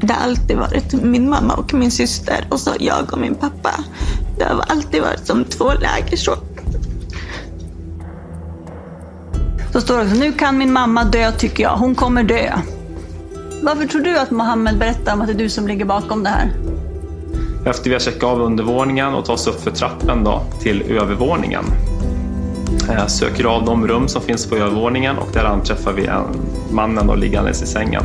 Det har alltid varit min mamma och min syster och så jag och min pappa. Det har alltid varit som två läger så. Så står det också, nu kan min mamma dö tycker jag, hon kommer dö. Varför tror du att Mohammed berättar om att det är du som ligger bakom det här? Efter vi har checkat av undervåningen och tar oss upp för trappen då, till övervåningen. Jag söker av de rum som finns på övervåningen och där anträffar vi en mannen då, liggandes i sängen.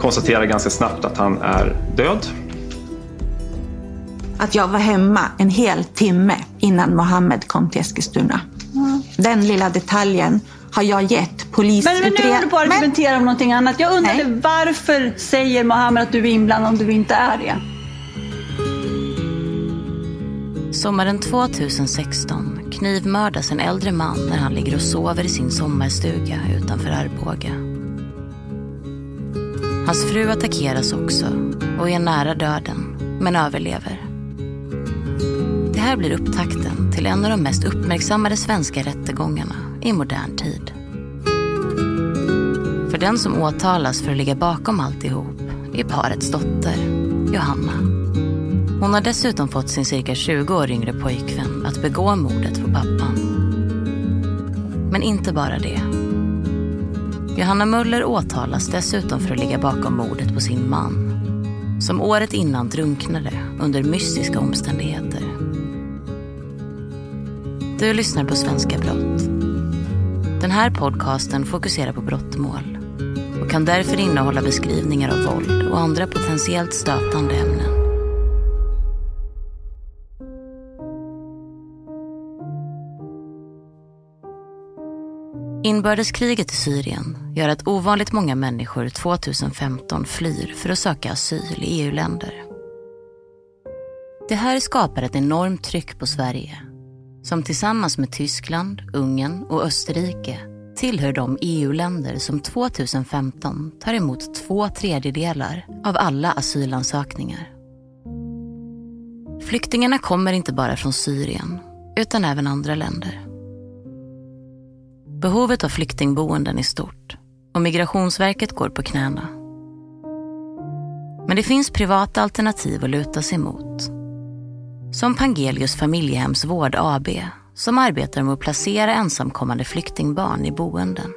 Konstaterar ganska snabbt att han är död. Att jag var hemma en hel timme innan Mohammed kom till Eskilstuna. Den lilla detaljen har jag gett polisutredaren. men nu håller du på att argumentera om någonting annat. Jag undrade varför säger Mohammed att du är inblandad om du inte är det? Sommaren 2016 knivmördas en äldre man när han ligger och sover i sin sommarstuga utanför Arboga. Hans fru attackeras också och är nära döden, men överlever. Det här blir upptakten till en av de mest uppmärksammade svenska rättegångarna i modern tid. För den som åtalas för att ligga bakom alltihop är parets dotter, Johanna. Hon har dessutom fått sin cirka 20 år yngre pojkvän att begå mordet på pappan. Men inte bara det. Johanna Möller åtalas dessutom för att ligga bakom mordet på sin man. Som året innan drunknade under mystiska omständigheter. Du lyssnar på Svenska brott. Den här podcasten fokuserar på brottmål och kan därför innehålla beskrivningar av våld och andra potentiellt stötande ämnen. Inbördeskriget i Syrien gör att ovanligt många människor 2015 flyr för att söka asyl i EU-länder. Det här skapar ett enormt tryck på Sverige som tillsammans med Tyskland, Ungern och Österrike tillhör de EU-länder som 2015 tar emot två tredjedelar av alla asylansökningar. Flyktingarna kommer inte bara från Syrien utan även andra länder. Behovet av flyktingboenden är stort och Migrationsverket går på knäna. Men det finns privata alternativ att luta sig mot. Som Pangelius familjehemsvård AB som arbetar med att placera ensamkommande flyktingbarn i boenden.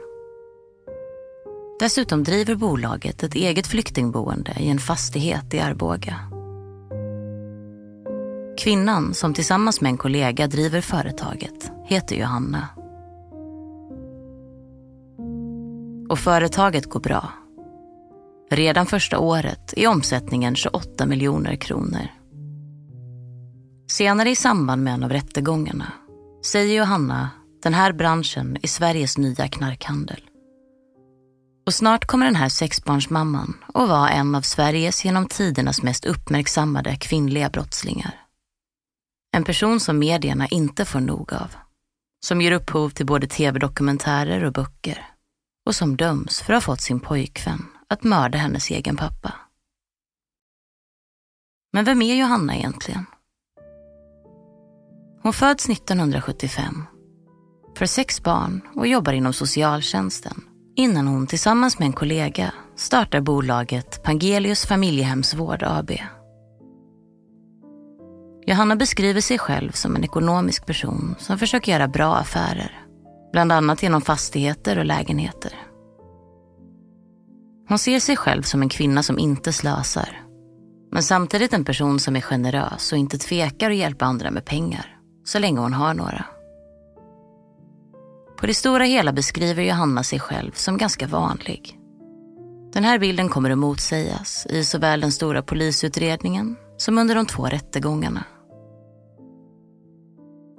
Dessutom driver bolaget ett eget flyktingboende i en fastighet i Arboga. Kvinnan som tillsammans med en kollega driver företaget heter Johanna. Och företaget går bra. Redan första året är omsättningen 28 miljoner kronor. Senare i samband med en av rättegångarna säger Johanna den här branschen är Sveriges nya knarkhandel. Och snart kommer den här sexbarnsmamman att vara en av Sveriges genom tidernas mest uppmärksammade kvinnliga brottslingar. En person som medierna inte får nog av. Som ger upphov till både tv-dokumentärer och böcker. Och som döms för att ha fått sin pojkvän att mörda hennes egen pappa. Men vem är Johanna egentligen? Hon föds 1975, för sex barn och jobbar inom socialtjänsten innan hon tillsammans med en kollega startar bolaget Pangelius Familjehemsvård AB. Johanna beskriver sig själv som en ekonomisk person som försöker göra bra affärer. Bland annat genom fastigheter och lägenheter. Hon ser sig själv som en kvinna som inte slösar. Men samtidigt en person som är generös och inte tvekar att hjälpa andra med pengar. Så länge hon har några. På det stora hela beskriver Johanna sig själv som ganska vanlig. Den här bilden kommer att motsägas i såväl den stora polisutredningen som under de två rättegångarna.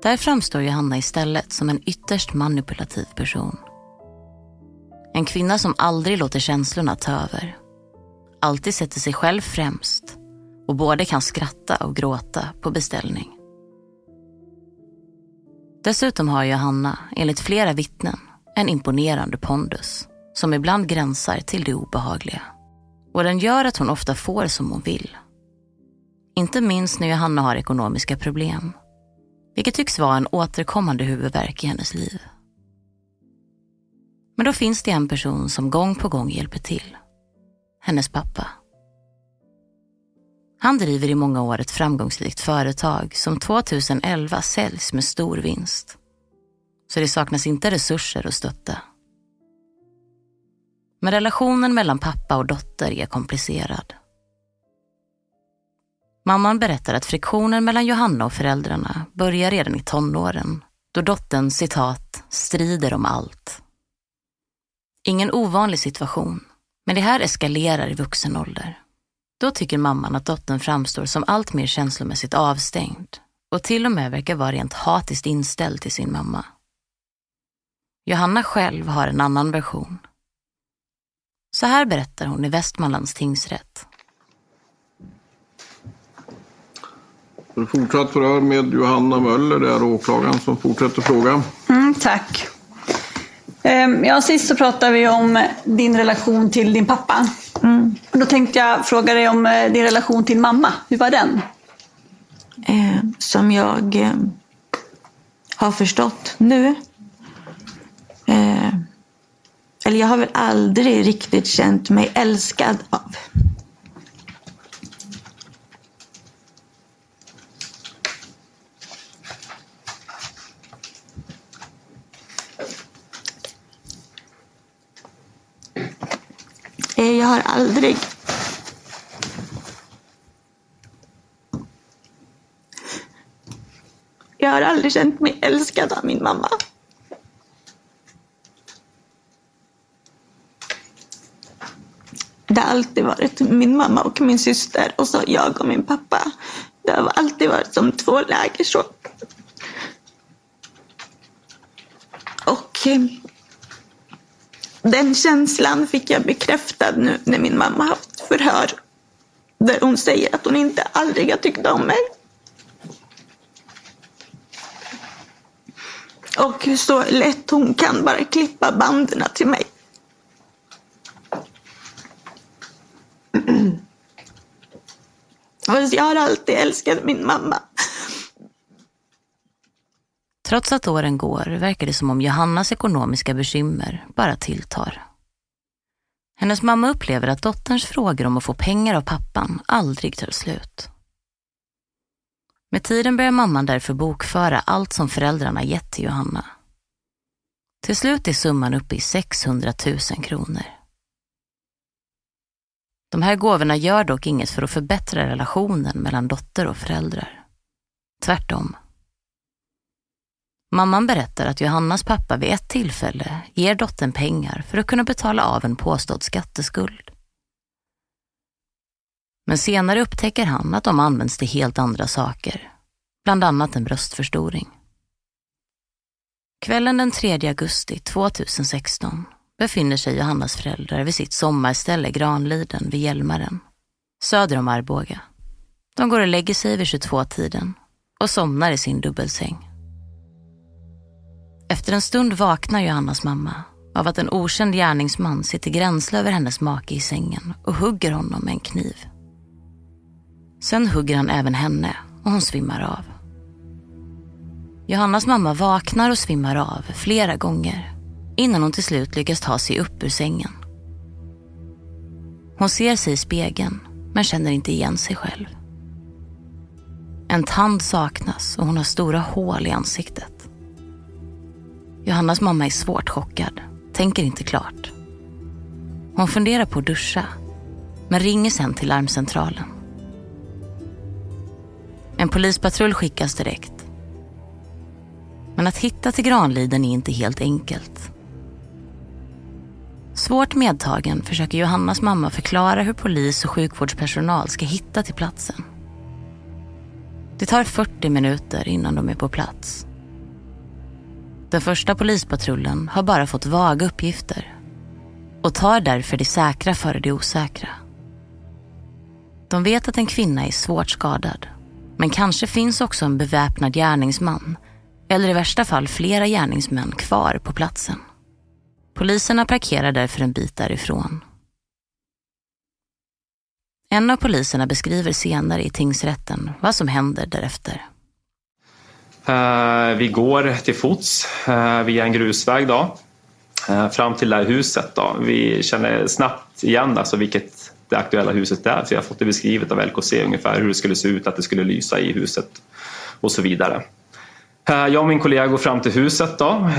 Där framstår Johanna istället som en ytterst manipulativ person. En kvinna som aldrig låter känslorna ta över. Alltid sätter sig själv främst och både kan skratta och gråta på beställning. Dessutom har Johanna, enligt flera vittnen, en imponerande pondus som ibland gränsar till det obehagliga. Och den gör att hon ofta får som hon vill. Inte minst när Johanna har ekonomiska problem. Vilket tycks vara en återkommande huvudvärk i hennes liv. Men då finns det en person som gång på gång hjälper till. Hennes pappa. Han driver i många år ett framgångsrikt företag som 2011 säljs med stor vinst. Så det saknas inte resurser att stötta. Men relationen mellan pappa och dotter är komplicerad. Mamman berättar att friktionen mellan Johanna och föräldrarna börjar redan i tonåren då dottern citat strider om allt. Ingen ovanlig situation, men det här eskalerar i vuxen ålder. Då tycker mamman att dottern framstår som allt mer känslomässigt avstängd och till och med verkar vara rent hatiskt inställd till sin mamma. Johanna själv har en annan version. Så här berättar hon i Västmanlands tingsrätt. Fortsatt förhör med Johanna Möller, det är åklagaren som fortsätter fråga. Mm, tack. Ehm, ja, sist så pratade vi om din relation till din pappa. Mm. Då tänkte jag fråga dig om eh, din relation till mamma. Hur var den? Eh, som jag eh, har förstått nu. Eh, eller jag har väl aldrig riktigt känt mig älskad av. jag har aldrig Jag har aldrig känt mig älskad av min mamma. Det har alltid varit min mamma och min syster och så jag och min pappa. Det har alltid varit som två läger så. Och eh, den känslan fick jag bekräftad nu när min mamma haft förhör. Där hon säger att hon inte aldrig har tyckt om mig. Och hur så lätt hon kan bara klippa banden till mig. jag har alltid älskat min mamma. Trots att åren går verkar det som om Johannas ekonomiska bekymmer bara tilltar. Hennes mamma upplever att dotterns frågor om att få pengar av pappan aldrig tar slut. Med tiden börjar mamman därför bokföra allt som föräldrarna gett till Johanna. Till slut är summan uppe i 600 000 kronor. De här gåvorna gör dock inget för att förbättra relationen mellan dotter och föräldrar. tvärtom. Mamman berättar att Johannas pappa vid ett tillfälle ger dottern pengar för att kunna betala av en påstådd skatteskuld. Men senare upptäcker han att de används till helt andra saker, bland annat en bröstförstoring. Kvällen den 3 augusti 2016 befinner sig Johannas föräldrar vid sitt sommarställe Granliden vid Hjälmaren, söder om Arboga. De går och lägger sig vid 22-tiden och somnar i sin dubbelsäng. Efter en stund vaknar Johannas mamma av att en okänd gärningsman sitter gränsle över hennes make i sängen och hugger honom med en kniv. Sen hugger han även henne och hon svimmar av. Johannas mamma vaknar och svimmar av flera gånger innan hon till slut lyckas ta sig upp ur sängen. Hon ser sig i spegeln men känner inte igen sig själv. En tand saknas och hon har stora hål i ansiktet. Johannas mamma är svårt chockad, tänker inte klart. Hon funderar på att duscha, men ringer sen till larmcentralen. En polispatrull skickas direkt. Men att hitta till Granliden är inte helt enkelt. Svårt medtagen försöker Johannas mamma förklara hur polis och sjukvårdspersonal ska hitta till platsen. Det tar 40 minuter innan de är på plats. Den första polispatrullen har bara fått vaga uppgifter och tar därför det säkra före det osäkra. De vet att en kvinna är svårt skadad men kanske finns också en beväpnad gärningsman eller i värsta fall flera gärningsmän kvar på platsen. Poliserna parkerar därför en bit därifrån. En av poliserna beskriver senare i tingsrätten vad som händer därefter. Eh, vi går till fots eh, via en grusväg då, eh, fram till det här huset. Då. Vi känner snabbt igen alltså vilket det aktuella huset är, för jag har fått det beskrivet av LKC ungefär hur det skulle se ut, att det skulle lysa i huset och så vidare. Jag och min kollega går fram till huset då,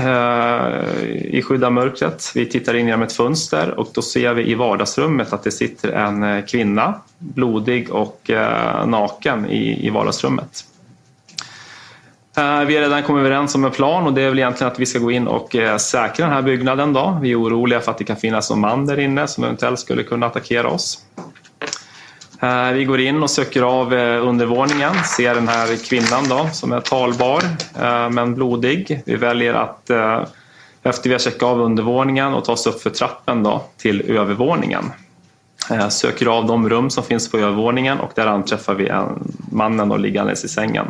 i skydd av mörkret. Vi tittar in genom ett fönster och då ser vi i vardagsrummet att det sitter en kvinna, blodig och naken i vardagsrummet. Eh, vi har redan kommit överens om en plan och det är väl egentligen att vi ska gå in och eh, säkra den här byggnaden. Då. Vi är oroliga för att det kan finnas någon man där inne som eventuellt skulle kunna attackera oss. Eh, vi går in och söker av undervåningen, ser den här kvinnan då, som är talbar men blodig. Vi väljer att efter vi har checkat av undervåningen och tar oss upp för trappen då, till övervåningen. Söker av de rum som finns på övervåningen och där anträffar vi en mannen då, liggandes i sängen.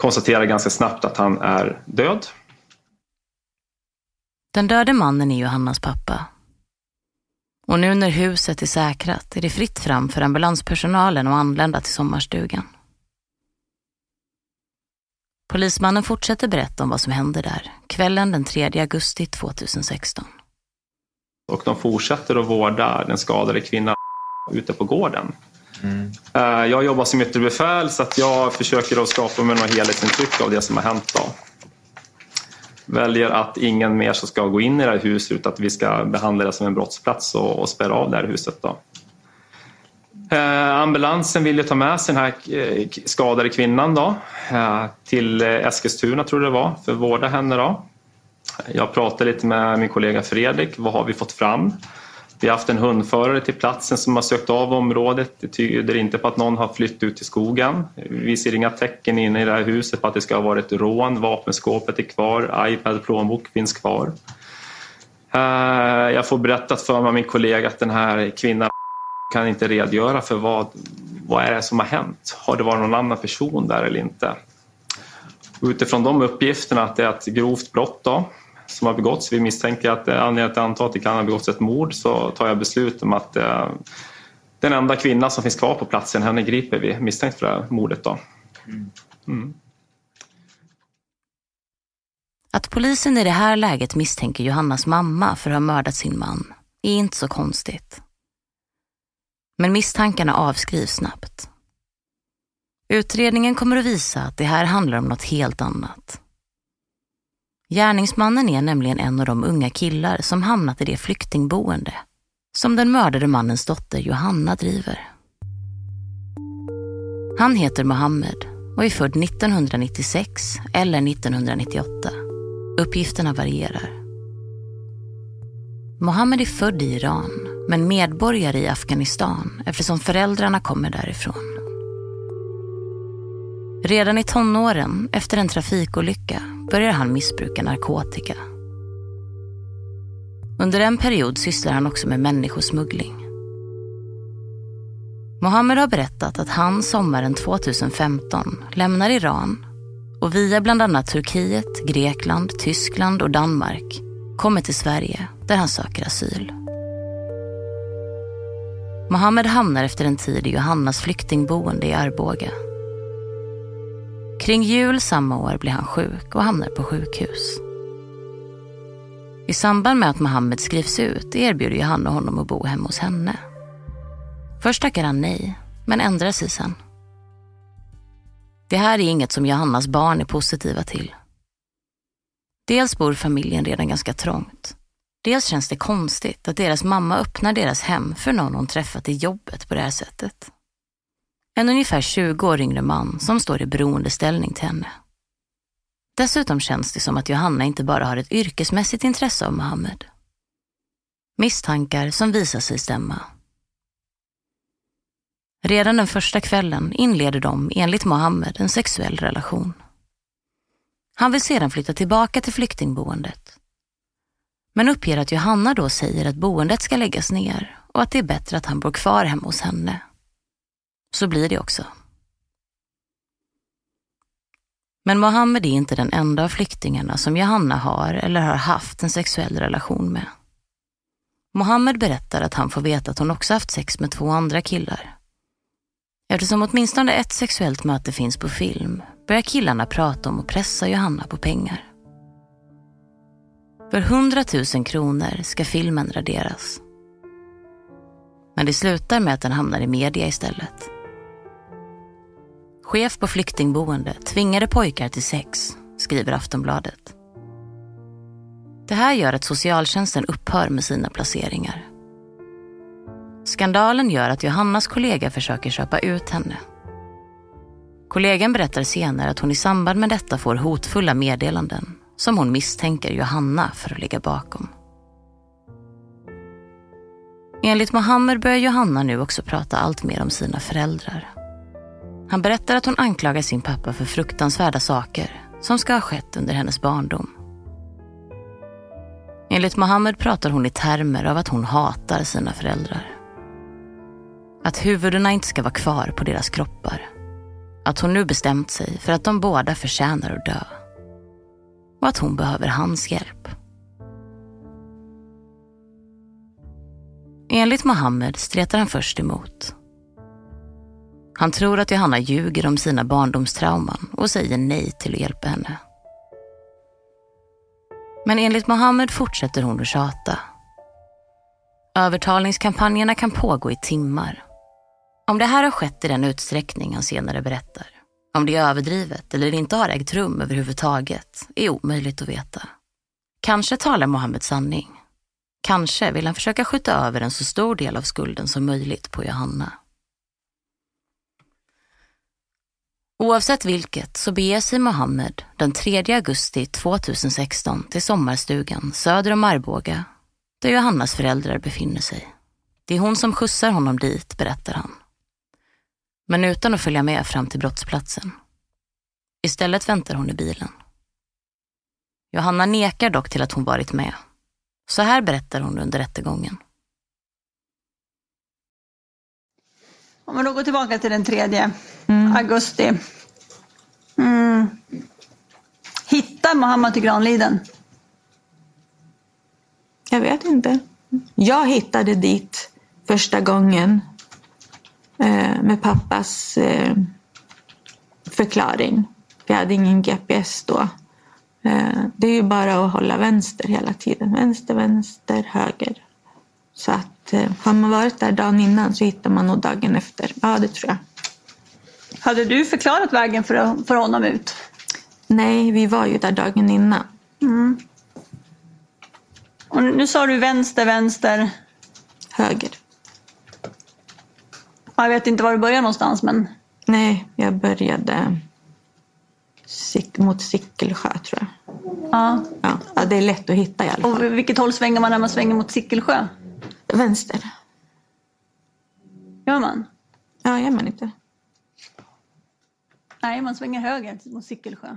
Konstaterar ganska snabbt att han är död. Den döde mannen är Johannas pappa och nu när huset är säkrat är det fritt fram för ambulanspersonalen att anlända till sommarstugan. Polismannen fortsätter berätta om vad som hände där kvällen den 3 augusti 2016. Och de fortsätter att vårda den skadade kvinnan ute på gården. Mm. Eh, jag jobbar som yttre befäl så att jag försöker att skapa mig något helhetsintryck av det som har hänt. Då väljer att ingen mer ska gå in i det här huset utan att vi ska behandla det som en brottsplats och, och spärra av det här huset. Då. Eh, ambulansen vill ta med sig den här eh, skadade kvinnan då, eh, till eh, Eskilstuna tror jag det var, för att vårda henne. Då. Jag pratade lite med min kollega Fredrik, vad har vi fått fram? Vi har haft en hundförare till platsen som har sökt av området. Det tyder inte på att någon har flytt ut i skogen. Vi ser inga tecken inne i det här huset på att det ska ha varit rån. Vapenskåpet är kvar, iPad, plånbok finns kvar. Eh, jag får berättat för mig av min kollega att den här kvinnan kan inte redogöra för vad, vad är det som har hänt. Har det varit någon annan person där eller inte? Utifrån de uppgifterna att det är ett grovt brott då, som har begåtts. Vi misstänker att eh, anledningen till att anta att det kan ha begåtts ett mord så tar jag beslut om att eh, den enda kvinna som finns kvar på platsen, henne griper vi misstänkt för det här mordet. Då. Mm. Att polisen i det här läget misstänker Johannas mamma för att ha mördat sin man är inte så konstigt. Men misstankarna avskrivs snabbt. Utredningen kommer att visa att det här handlar om något helt annat. Gärningsmannen är nämligen en av de unga killar som hamnat i det flyktingboende som den mördade mannens dotter Johanna driver. Han heter Mohammed och är född 1996 eller 1998. Uppgifterna varierar. Mohammed är född i Iran men medborgare i Afghanistan eftersom föräldrarna kommer därifrån. Redan i tonåren, efter en trafikolycka, börjar han missbruka narkotika. Under en period sysslar han också med människosmuggling. Mohammed har berättat att han sommaren 2015 lämnar Iran och via bland annat Turkiet, Grekland, Tyskland och Danmark kommer till Sverige där han söker asyl. Mohammed hamnar efter en tid i Johannas flyktingboende i Arboga. Kring jul samma år blir han sjuk och hamnar på sjukhus. I samband med att Mohammed skrivs ut erbjuder Johanna honom att bo hemma hos henne. Först tackar han nej, men ändrar sig sen. Det här är inget som Johannas barn är positiva till. Dels bor familjen redan ganska trångt. Dels känns det konstigt att deras mamma öppnar deras hem för någon hon träffat i jobbet på det här sättet. En ungefär 20 år yngre man som står i beroendeställning till henne. Dessutom känns det som att Johanna inte bara har ett yrkesmässigt intresse av Mohammed. Misstankar som visar sig stämma. Redan den första kvällen inleder de enligt Mohammed en sexuell relation. Han vill sedan flytta tillbaka till flyktingboendet. Men uppger att Johanna då säger att boendet ska läggas ner och att det är bättre att han bor kvar hemma hos henne. Så blir det också. Men Mohammed är inte den enda av flyktingarna som Johanna har eller har haft en sexuell relation med. Mohammed berättar att han får veta att hon också haft sex med två andra killar. Eftersom åtminstone ett sexuellt möte finns på film börjar killarna prata om att pressa Johanna på pengar. För 100 000 kronor ska filmen raderas. Men det slutar med att den hamnar i media istället. Chef på flyktingboende tvingade pojkar till sex, skriver Aftonbladet. Det här gör att socialtjänsten upphör med sina placeringar. Skandalen gör att Johannas kollega försöker köpa ut henne. Kollegan berättar senare att hon i samband med detta får hotfulla meddelanden som hon misstänker Johanna för att ligga bakom. Enligt Mohammed börjar Johanna nu också prata allt mer om sina föräldrar. Han berättar att hon anklagar sin pappa för fruktansvärda saker som ska ha skett under hennes barndom. Enligt Mohammed pratar hon i termer av att hon hatar sina föräldrar. Att huvudena inte ska vara kvar på deras kroppar. Att hon nu bestämt sig för att de båda förtjänar att dö. Och att hon behöver hans hjälp. Enligt Mohammed stretar han först emot han tror att Johanna ljuger om sina barndomstrauman och säger nej till att hjälpa henne. Men enligt Mohammed fortsätter hon att tjata. Övertalningskampanjerna kan pågå i timmar. Om det här har skett i den utsträckning han senare berättar, om det är överdrivet eller inte har ägt rum överhuvudtaget, är omöjligt att veta. Kanske talar Mohammed sanning. Kanske vill han försöka skjuta över en så stor del av skulden som möjligt på Johanna. Oavsett vilket så beger sig Mohammed den 3 augusti 2016 till sommarstugan söder om Arboga, där Johannas föräldrar befinner sig. Det är hon som skjutsar honom dit, berättar han. Men utan att följa med fram till brottsplatsen. Istället väntar hon i bilen. Johanna nekar dock till att hon varit med. Så här berättar hon under rättegången. Om vi då går tillbaka till den 3 mm. augusti. Mm. Hittar Mohammed till Granliden? Jag vet inte. Jag hittade dit första gången eh, med pappas eh, förklaring. Vi hade ingen GPS då. Eh, det är ju bara att hålla vänster hela tiden. Vänster, vänster, höger. Så att eh, har man varit där dagen innan så hittar man nog dagen efter. Ja, det tror jag. Hade du förklarat vägen för, för honom ut? Nej, vi var ju där dagen innan. Mm. Och nu sa du vänster, vänster? Höger. Jag vet inte var du började någonstans men... Nej, jag började mot Sickelsjö tror jag. Ja. Ja, ja, det är lätt att hitta i alla fall. Och vilket håll svänger man när man svänger mot Sickelsjö? Vänster. Gör man? Ja, gör man inte? Nej, man svänger höger mot Sickelsjö.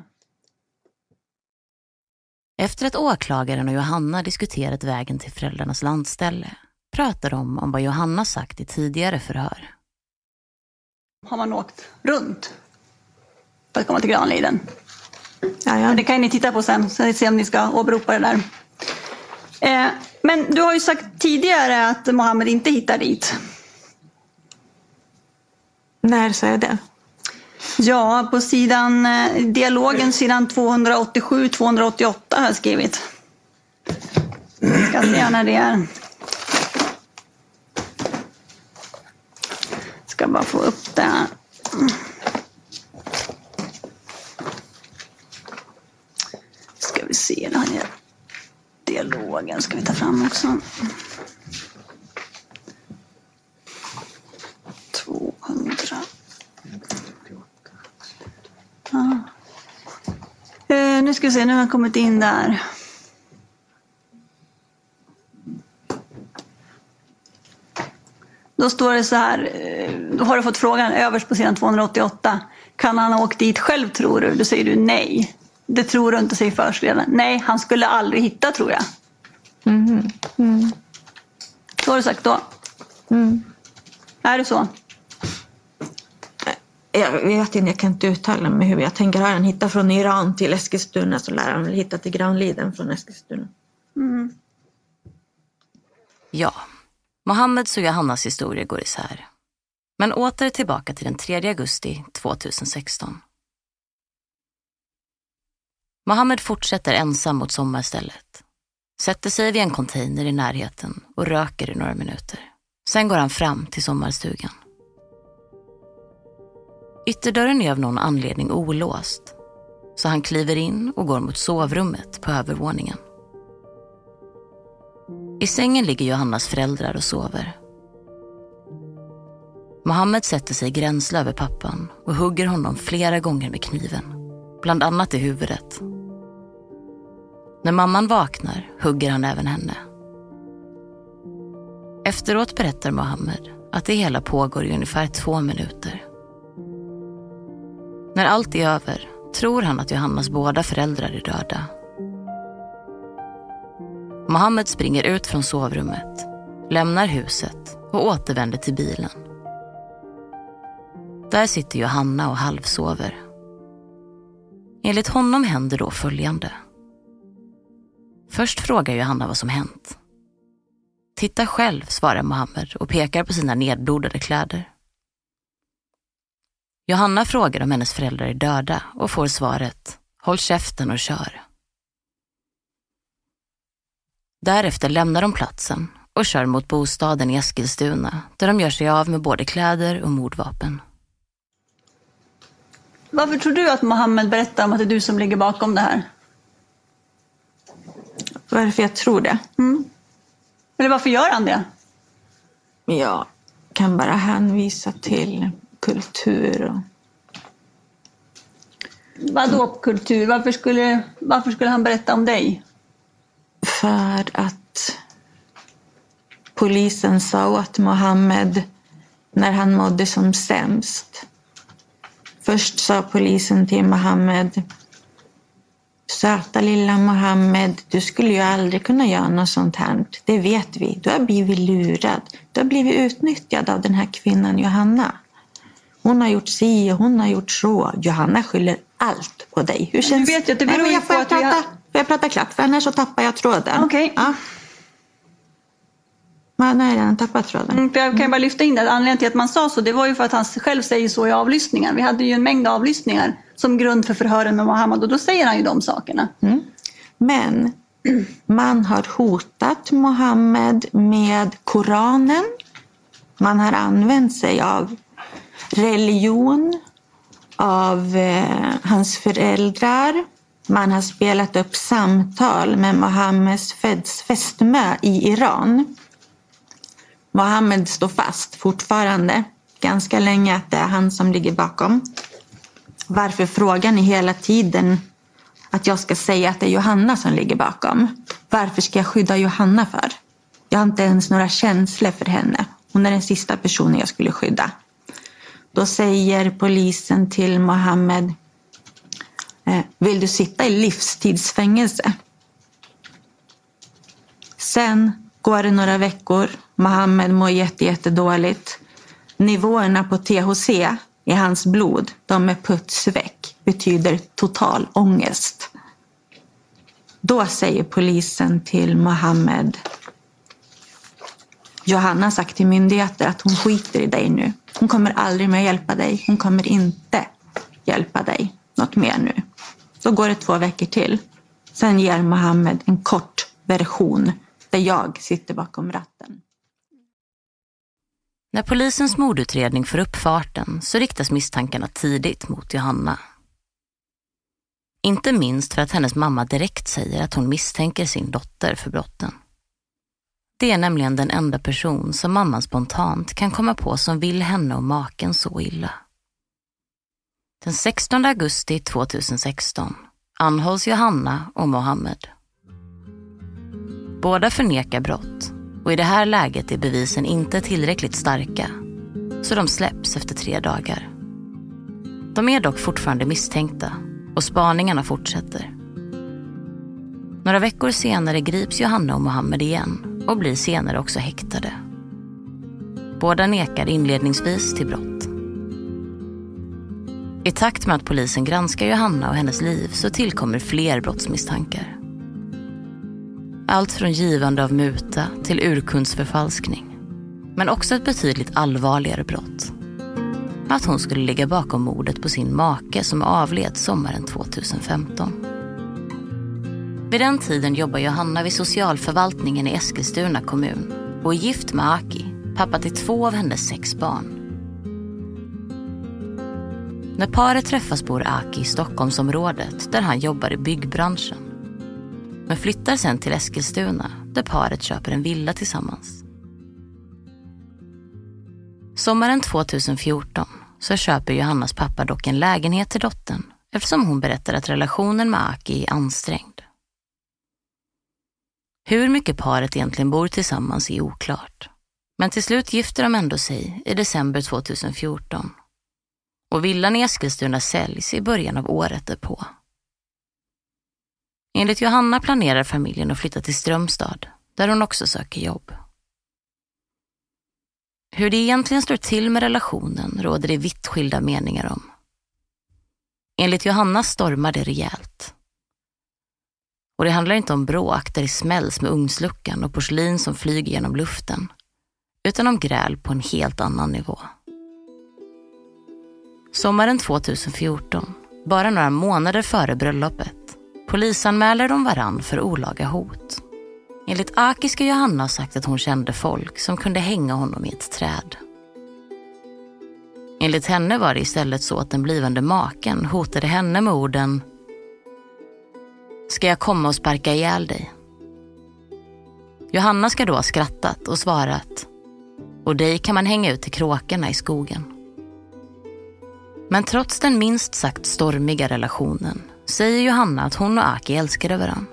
Efter att åklagaren och Johanna diskuterat vägen till föräldrarnas landställe pratar de om vad Johanna sagt i tidigare förhör. Har man åkt runt för att komma till Granliden? Ja, ja. Men Det kan ni titta på sen, så se om ni ska åberopa det där. Eh, men du har ju sagt tidigare att Mohammed inte hittar dit. När sa jag det? Ja, på sidan, eh, dialogen sidan 287-288 har jag skrivit. Jag ska se när det är. Ska bara få upp det här. Ska vi se, det här är dialogen ska vi ta fram också. 200. Ja. Eh, nu ska vi se, nu har jag kommit in där. Då står det så här, då har du fått frågan överst på sidan 288. Kan han ha åkt dit själv tror du? Då säger du nej. Det tror du inte, säger förhörsledaren. Nej, han skulle aldrig hitta tror jag. Mhm. Mm. Så har du sagt då. Mm. Är det så? Jag vet inte, jag kan inte uttala mig hur jag tänker. Har han hittat från Iran till Eskilstuna så lär han väl hitta till Granliden från Eskilstuna. Mm. Ja, Mohammeds och Johannas historia går isär. Men åter tillbaka till den 3 augusti 2016. Mohammed fortsätter ensam mot sommarstället. Sätter sig vid en container i närheten och röker i några minuter. Sen går han fram till sommarstugan. Ytterdörren är av någon anledning olåst. Så han kliver in och går mot sovrummet på övervåningen. I sängen ligger Johannas föräldrar och sover. Mohammed sätter sig gränsle över pappan och hugger honom flera gånger med kniven. Bland annat i huvudet. När mamman vaknar hugger han även henne. Efteråt berättar Mohammed att det hela pågår i ungefär två minuter. När allt är över tror han att Johannas båda föräldrar är döda. Mohammed springer ut från sovrummet, lämnar huset och återvänder till bilen. Där sitter Johanna och halvsover. Enligt honom händer då följande. Först frågar Johanna vad som hänt. Titta själv, svarar Mohammed och pekar på sina nedblodade kläder. Johanna frågar om hennes föräldrar är döda och får svaret Håll käften och kör. Därefter lämnar de platsen och kör mot bostaden i Eskilstuna där de gör sig av med både kläder och mordvapen. Varför tror du att Mohammed berättar om att det är du som ligger bakom det här? Varför jag tror det? Mm. Eller varför gör han det? Jag kan bara hänvisa till kultur och Vadå kultur? Varför skulle, varför skulle han berätta om dig? för att polisen sa åt Mohammed när han mådde som sämst. Först sa polisen till Mohammed Söta lilla Mohammed, du skulle ju aldrig kunna göra något sånt här. Det vet vi. Du har blivit lurad. Du har blivit utnyttjad av den här kvinnan Johanna. Hon har gjort si och hon har gjort så. Johanna skyller allt på dig. Hur känns vet ju att det Nej, beror men ju jag får jag prata, har- får jag prata klart? För annars så tappar jag tråden. Okej. Ja. Men nej, jag har tappat tråden. Mm, jag kan bara lyfta in det. Anledningen till att man sa så, det var ju för att han själv säger så i avlyssningar. Vi hade ju en mängd avlyssningar som grund för förhören med Mohammed och då säger han ju de sakerna. Men man har hotat Mohammed med Koranen. Man har använt sig av religion, av eh, hans föräldrar. Man har spelat upp samtal med Mohammeds fästmö i Iran. Mohammed står fast fortfarande ganska länge att det är han som ligger bakom. Varför frågar ni hela tiden att jag ska säga att det är Johanna som ligger bakom? Varför ska jag skydda Johanna för? Jag har inte ens några känslor för henne. Hon är den sista personen jag skulle skydda. Då säger polisen till Mohammed eh, Vill du sitta i livstidsfängelse? Sen går det några veckor. Mohammed mår jättedåligt. Nivåerna på THC i hans blod, de är putsväck, betyder total ångest. Då säger polisen till Mohammed Johanna har sagt till myndigheter att hon skiter i dig nu. Hon kommer aldrig mer hjälpa dig. Hon kommer inte hjälpa dig något mer nu. Då går det två veckor till. Sen ger Mohammed en kort version där jag sitter bakom ratten. När polisens mordutredning får upp farten så riktas misstankarna tidigt mot Johanna. Inte minst för att hennes mamma direkt säger att hon misstänker sin dotter för brotten. Det är nämligen den enda person som mamman spontant kan komma på som vill henne och maken så illa. Den 16 augusti 2016 anhålls Johanna och Mohammed. Båda förnekar brott och i det här läget är bevisen inte tillräckligt starka så de släpps efter tre dagar. De är dock fortfarande misstänkta och spaningarna fortsätter. Några veckor senare grips Johanna och Mohammed igen och blir senare också häktade. Båda nekar inledningsvis till brott. I takt med att polisen granskar Johanna och hennes liv så tillkommer fler brottsmisstankar. Allt från givande av muta till urkundsförfalskning. Men också ett betydligt allvarligare brott. Att hon skulle ligga bakom mordet på sin make som avled sommaren 2015. Vid den tiden jobbar Johanna vid socialförvaltningen i Eskilstuna kommun och är gift med Aki, pappa till två av hennes sex barn. När paret träffas bor Aki i Stockholmsområdet där han jobbar i byggbranschen. Men flyttar sen till Eskilstuna där paret köper en villa tillsammans. Sommaren 2014 så köper Johannas pappa dock en lägenhet till dottern eftersom hon berättar att relationen med Aki är ansträngd. Hur mycket paret egentligen bor tillsammans är oklart. Men till slut gifter de ändå sig i december 2014. Och villan i Eskilstuna säljs i början av året därpå. Enligt Johanna planerar familjen att flytta till Strömstad, där hon också söker jobb. Hur det egentligen står till med relationen råder det vitt skilda meningar om. Enligt Johanna stormar det rejält. Och det handlar inte om bråk där det smälls med ugnsluckan och porslin som flyger genom luften, utan om gräl på en helt annan nivå. Sommaren 2014, bara några månader före bröllopet, polisanmäler de varann för olaga hot. Enligt Aki ska Johanna ha sagt att hon kände folk som kunde hänga honom i ett träd. Enligt henne var det istället så att den blivande maken hotade henne med orden Ska jag komma och sparka ihjäl dig? Johanna ska då ha skrattat och svarat Och dig kan man hänga ut till kråkorna i skogen. Men trots den minst sagt stormiga relationen säger Johanna att hon och Aki älskade varandra.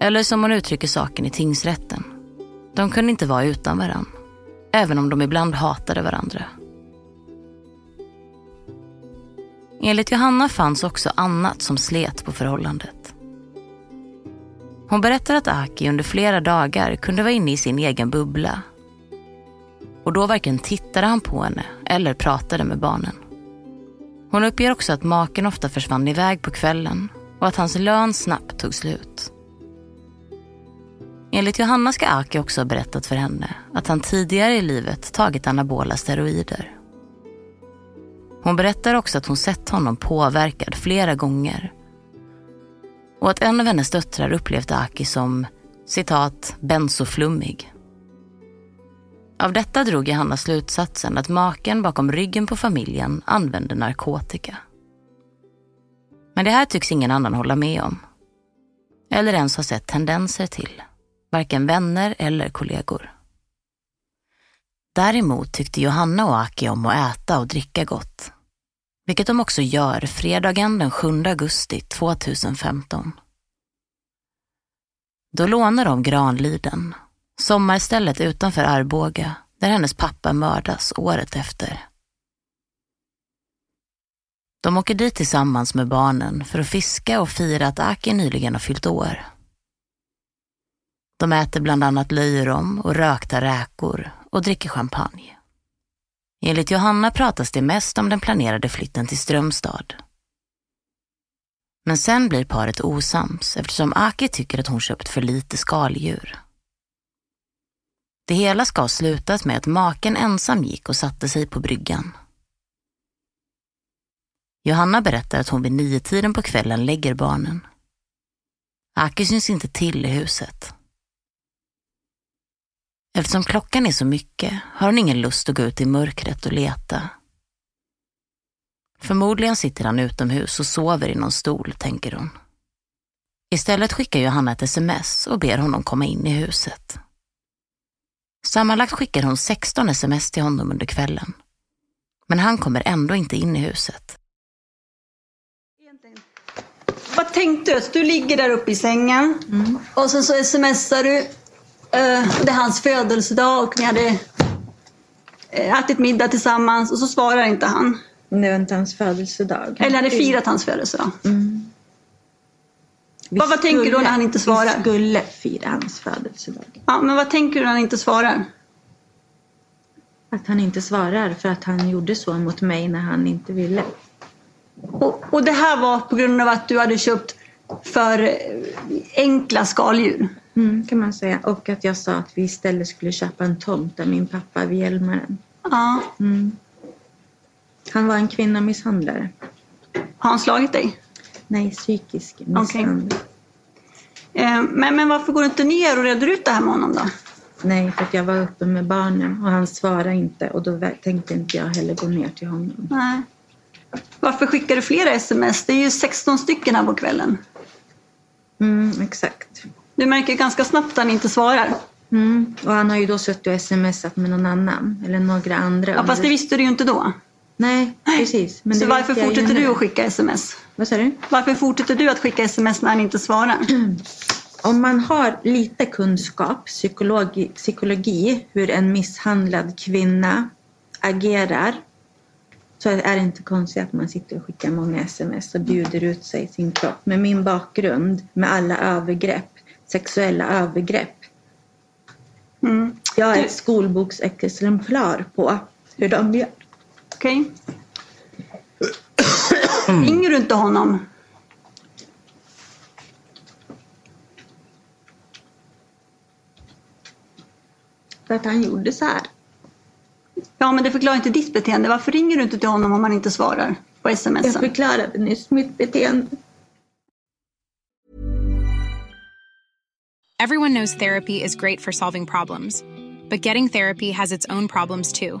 Eller som hon uttrycker saken i tingsrätten. De kunde inte vara utan varandra. Även om de ibland hatade varandra. Enligt Johanna fanns också annat som slet på förhållandet. Hon berättar att Aki under flera dagar kunde vara inne i sin egen bubbla. Och då varken tittade han på henne eller pratade med barnen. Hon uppger också att maken ofta försvann iväg på kvällen och att hans lön snabbt tog slut. Enligt Johanna ska Aki också ha berättat för henne att han tidigare i livet tagit anabola steroider. Hon berättar också att hon sett honom påverkad flera gånger. Och att en av hennes döttrar upplevt Aki som citat bensoflummig. Av detta drog Johanna slutsatsen att maken bakom ryggen på familjen använde narkotika. Men det här tycks ingen annan hålla med om. Eller ens ha sett tendenser till. Varken vänner eller kollegor. Däremot tyckte Johanna och Aki om att äta och dricka gott. Vilket de också gör fredagen den 7 augusti 2015. Då lånar de Granliden, sommarstället utanför Arboga, där hennes pappa mördas året efter. De åker dit tillsammans med barnen för att fiska och fira att Aki nyligen har fyllt år. De äter bland annat löjrom och rökta räkor och dricker champagne. Enligt Johanna pratas det mest om den planerade flytten till Strömstad. Men sen blir paret osams eftersom Aki tycker att hon köpt för lite skaldjur. Det hela ska ha slutat med att maken ensam gick och satte sig på bryggan. Johanna berättar att hon vid nio tiden på kvällen lägger barnen. Aki syns inte till i huset. Eftersom klockan är så mycket har hon ingen lust att gå ut i mörkret och leta. Förmodligen sitter han utomhus och sover i någon stol, tänker hon. Istället skickar Johanna ett sms och ber honom komma in i huset. Sammanlagt skickar hon 16 sms till honom under kvällen. Men han kommer ändå inte in i huset. Vad tänkte du? Du ligger där uppe i sängen Mm. och sen så smsar du. eh, det är hans födelsedag och ni hade eh, ätit middag tillsammans och så svarar inte han. Det var inte hans födelsedag. Eller hade firat hans födelsedag. Mm. Vi Vad- vad tänker du när han inte svarar? Vi skulle fira hans födelsedag. Ja, men vad tänker du när han inte svarar? Att han inte svarar för att han gjorde så mot mig när han inte ville. Och, och det här var på grund av att du hade köpt för eh, enkla skaldjur. Mm, kan man säga. Och att jag sa att vi istället skulle köpa en tomt där min pappa vid Hjälmaren. Ja. Mm. Han var en kvinnomisshandlare. Har han slagit dig? Nej, psykisk misshandel. Eh, men, men varför går du inte ner och reder ut det här med honom då? Nej, för att jag var uppe med barnen och han svarade inte och då tänkte inte jag heller gå ner till honom. Nej. Varför skickar du flera sms? Det är ju 16 stycken här på kvällen. Mm, exakt. Du märker ganska snabbt att han inte svarar. Mm. Och han har ju då suttit och smsat med någon annan eller några andra. Ja, fast det visste du ju inte då. Nej, precis. Men Så varför fortsätter du att skicka sms? Vad sa du? Varför fortsätter du att skicka sms när han inte svarar? Om man har lite kunskap, psykologi, psykologi, hur en misshandlad kvinna agerar så är det inte konstigt att man sitter och skickar många sms och bjuder ut sig i sin kropp. Med min bakgrund, med alla övergrepp, sexuella övergrepp. Mm. Jag är ett skolboksexemplar på hur de gör. Okej. Ringer du inte honom? För att han gjorde så här. Ja, men det förklarar inte ditt beteende. Varför ringer du inte till honom om han inte svarar på sms? Jag förklarade nyss mitt beteende. Everyone knows therapy is great for solving problems, but getting therapy has its own problems too,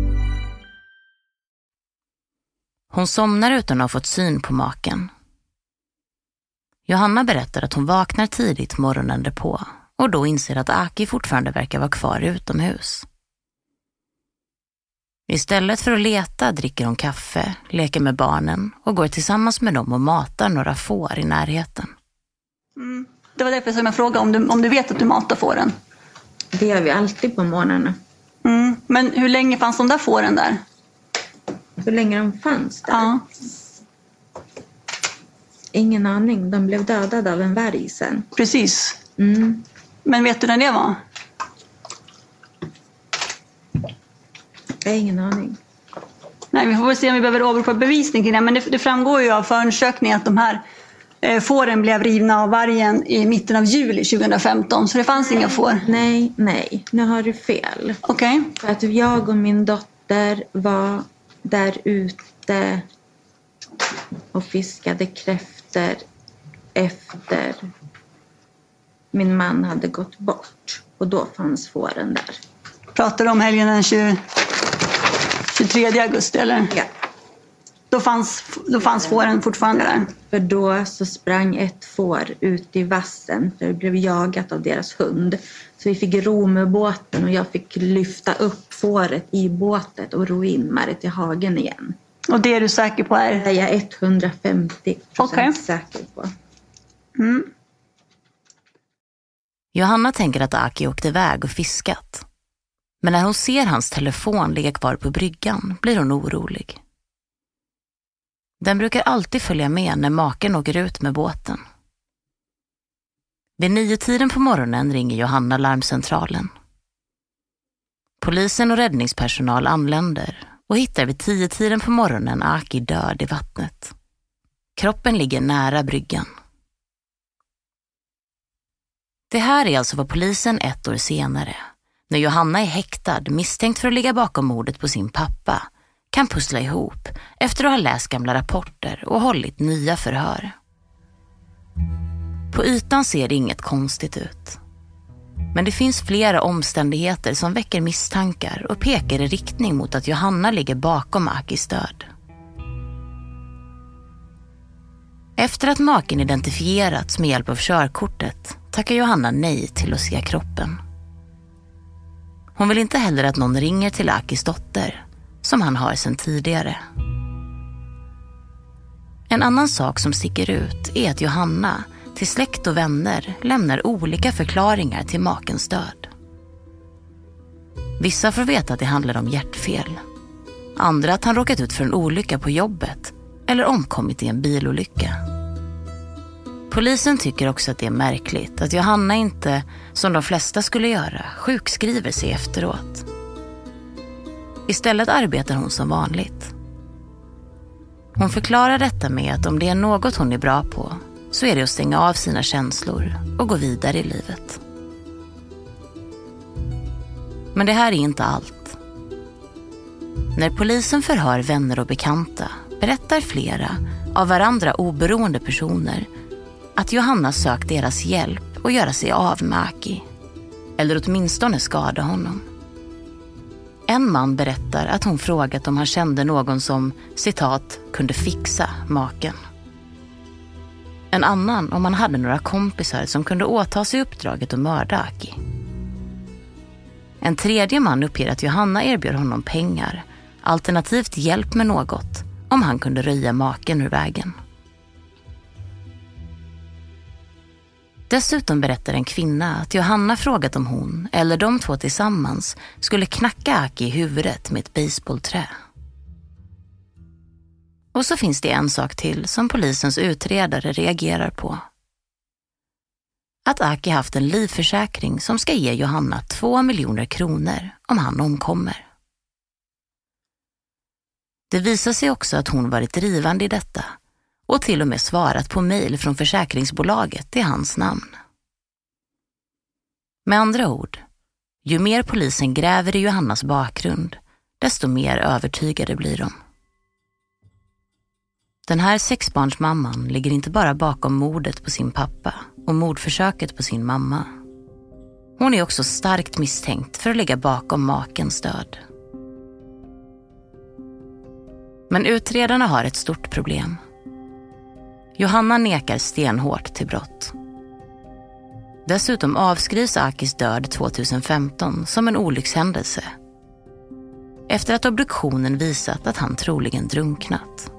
Hon somnar utan att ha fått syn på maken. Johanna berättar att hon vaknar tidigt morgonen därpå och då inser att Aki fortfarande verkar vara kvar utomhus. Istället för att leta dricker hon kaffe, leker med barnen och går tillsammans med dem och matar några får i närheten. Mm. Det var därför som jag frågade om du, om du vet att du matar fåren. Det gör vi alltid på morgnarna. Mm. Men hur länge fanns de där fåren där? Hur länge de fanns där? Ja. Ingen aning. De blev dödade av en varg sen. Precis. Mm. Men vet du när det var? Jag har ingen aning. Nej, vi får väl se om vi behöver åberopa bevisning kring det. Men det, det framgår ju av förundersökningen att de här eh, fåren blev rivna av vargen i mitten av juli 2015. Så det fanns inga får. Nej, nej. Nu har du fel. Okej. För att jag och min dotter var där ute och fiskade kräftor efter min man hade gått bort. Och då fanns fåren där. Pratar du om helgen den 20, 23 augusti eller? Ja. Då fanns, då fanns fåren fortfarande där? För då så sprang ett får ut i vassen för det blev jagat av deras hund. Så vi fick ro med båten och jag fick lyfta upp fåret i båten och ro in med det till hagen igen. Och det är du säker på är? Det är jag 150 Okej. säker på. Mm. Johanna tänker att Aki åkte iväg och fiskat. Men när hon ser hans telefon ligga kvar på bryggan blir hon orolig. Den brukar alltid följa med när maken åker ut med båten. Vid nio tiden på morgonen ringer Johanna larmcentralen. Polisen och räddningspersonal anländer och hittar vid tio tiden på morgonen Aki död i vattnet. Kroppen ligger nära bryggan. Det här är alltså vad polisen ett år senare, när Johanna är häktad misstänkt för att ligga bakom mordet på sin pappa, kan pussla ihop efter att ha läst gamla rapporter och hållit nya förhör. På ytan ser det inget konstigt ut. Men det finns flera omständigheter som väcker misstankar och pekar i riktning mot att Johanna ligger bakom Akis död. Efter att maken identifierats med hjälp av körkortet tackar Johanna nej till att se kroppen. Hon vill inte heller att någon ringer till Akis dotter, som han har sedan tidigare. En annan sak som sticker ut är att Johanna till släkt och vänner lämnar olika förklaringar till makens död. Vissa får veta att det handlar om hjärtfel. Andra att han råkat ut för en olycka på jobbet eller omkommit i en bilolycka. Polisen tycker också att det är märkligt att Johanna inte, som de flesta skulle göra, sjukskriver sig efteråt. Istället arbetar hon som vanligt. Hon förklarar detta med att om det är något hon är bra på så är det att stänga av sina känslor och gå vidare i livet. Men det här är inte allt. När polisen förhör vänner och bekanta berättar flera av varandra oberoende personer att Johanna sökt deras hjälp att göra sig av med Aki. Eller åtminstone skada honom. En man berättar att hon frågat om han kände någon som, citat, kunde fixa maken. En annan om han hade några kompisar som kunde åta sig uppdraget att mörda Aki. En tredje man uppger att Johanna erbjöd honom pengar, alternativt hjälp med något, om han kunde röja maken ur vägen. Dessutom berättar en kvinna att Johanna frågat om hon, eller de två tillsammans, skulle knacka Aki i huvudet med ett baseballträ. Och så finns det en sak till som polisens utredare reagerar på. Att Aki haft en livförsäkring som ska ge Johanna två miljoner kronor om han omkommer. Det visar sig också att hon varit drivande i detta och till och med svarat på mejl från försäkringsbolaget i hans namn. Med andra ord, ju mer polisen gräver i Johannas bakgrund, desto mer övertygade blir de. Den här sexbarnsmamman ligger inte bara bakom mordet på sin pappa och mordförsöket på sin mamma. Hon är också starkt misstänkt för att ligga bakom makens död. Men utredarna har ett stort problem. Johanna nekar stenhårt till brott. Dessutom avskrivs Akis död 2015 som en olyckshändelse. Efter att obduktionen visat att han troligen drunknat.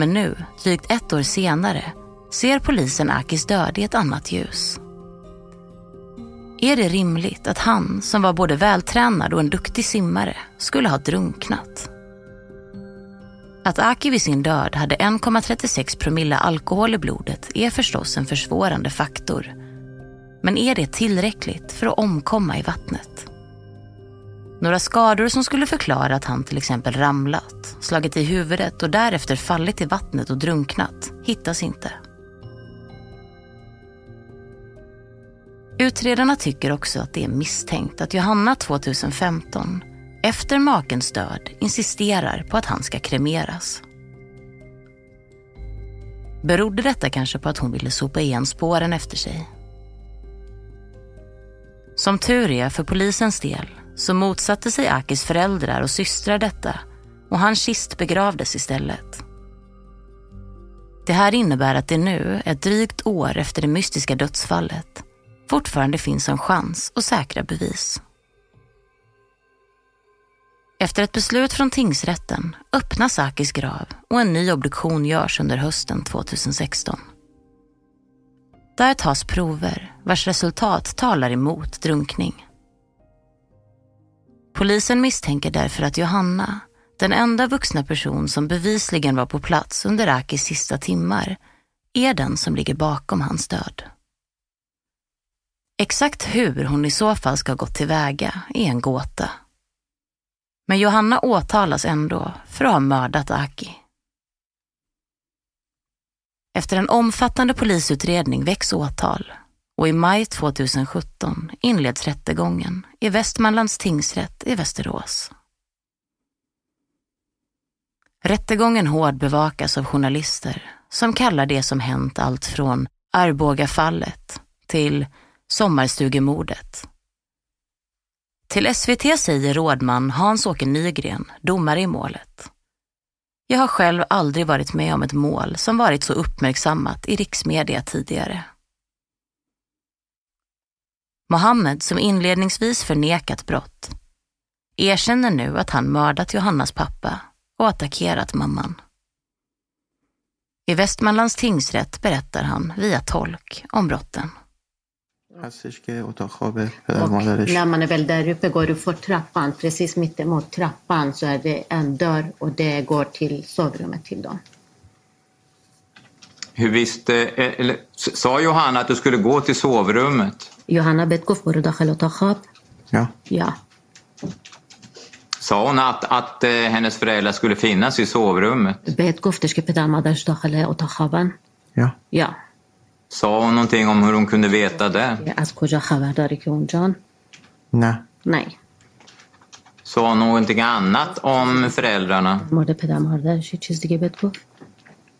Men nu, drygt ett år senare, ser polisen Akis död i ett annat ljus. Är det rimligt att han, som var både vältränad och en duktig simmare, skulle ha drunknat? Att Aki vid sin död hade 1,36 promille alkohol i blodet är förstås en försvårande faktor. Men är det tillräckligt för att omkomma i vattnet? Några skador som skulle förklara att han till exempel ramlat, slagit i huvudet och därefter fallit i vattnet och drunknat hittas inte. Utredarna tycker också att det är misstänkt att Johanna 2015, efter makens död, insisterar på att han ska kremeras. Berodde detta kanske på att hon ville sopa igen spåren efter sig? Som tur är för polisens del så motsatte sig Akis föräldrar och systrar detta och hans kist begravdes istället. Det här innebär att det nu, ett drygt år efter det mystiska dödsfallet, fortfarande finns en chans att säkra bevis. Efter ett beslut från tingsrätten öppnas Akis grav och en ny obduktion görs under hösten 2016. Där tas prover vars resultat talar emot drunkning. Polisen misstänker därför att Johanna, den enda vuxna person som bevisligen var på plats under Akis sista timmar, är den som ligger bakom hans död. Exakt hur hon i så fall ska gått tillväga är en gåta. Men Johanna åtalas ändå för att ha mördat Aki. Efter en omfattande polisutredning väcks åtal och i maj 2017 inleds rättegången i Västmanlands tingsrätt i Västerås. Rättegången hårdbevakas av journalister som kallar det som hänt allt från Arbogafallet till Sommarstugemordet. Till SVT säger rådman Hans-Åke Nygren, domare i målet. Jag har själv aldrig varit med om ett mål som varit så uppmärksammat i riksmedia tidigare. Mohammed, som inledningsvis förnekat brott, erkänner nu att han mördat Johannas pappa och attackerat mamman. I Västmanlands tingsrätt berättar han via tolk om brotten. Och när man är väl där uppe går du för trappan, precis mittemot trappan så är det en dörr och det går till sovrummet till dem. Hur visste, eller sa Johanna att du skulle gå till sovrummet? Johanna بتگفت برو داخل اتاق خواب؟ Ja. Ja. Sa hon att, att eh, hennes föräldrar skulle finnas i sovrummet? بهت گفتش که پدر مادرش داخل اتاق خوابن؟ Ja. Ja. Sa hon någonting om hur hon kunde veta det? از کجا خبر داری که اونجان؟ Nej. Nej. Sa hon någonting annat om föräldrarna? مورد پدر مادرش یه چیز دیگه بهت گفت؟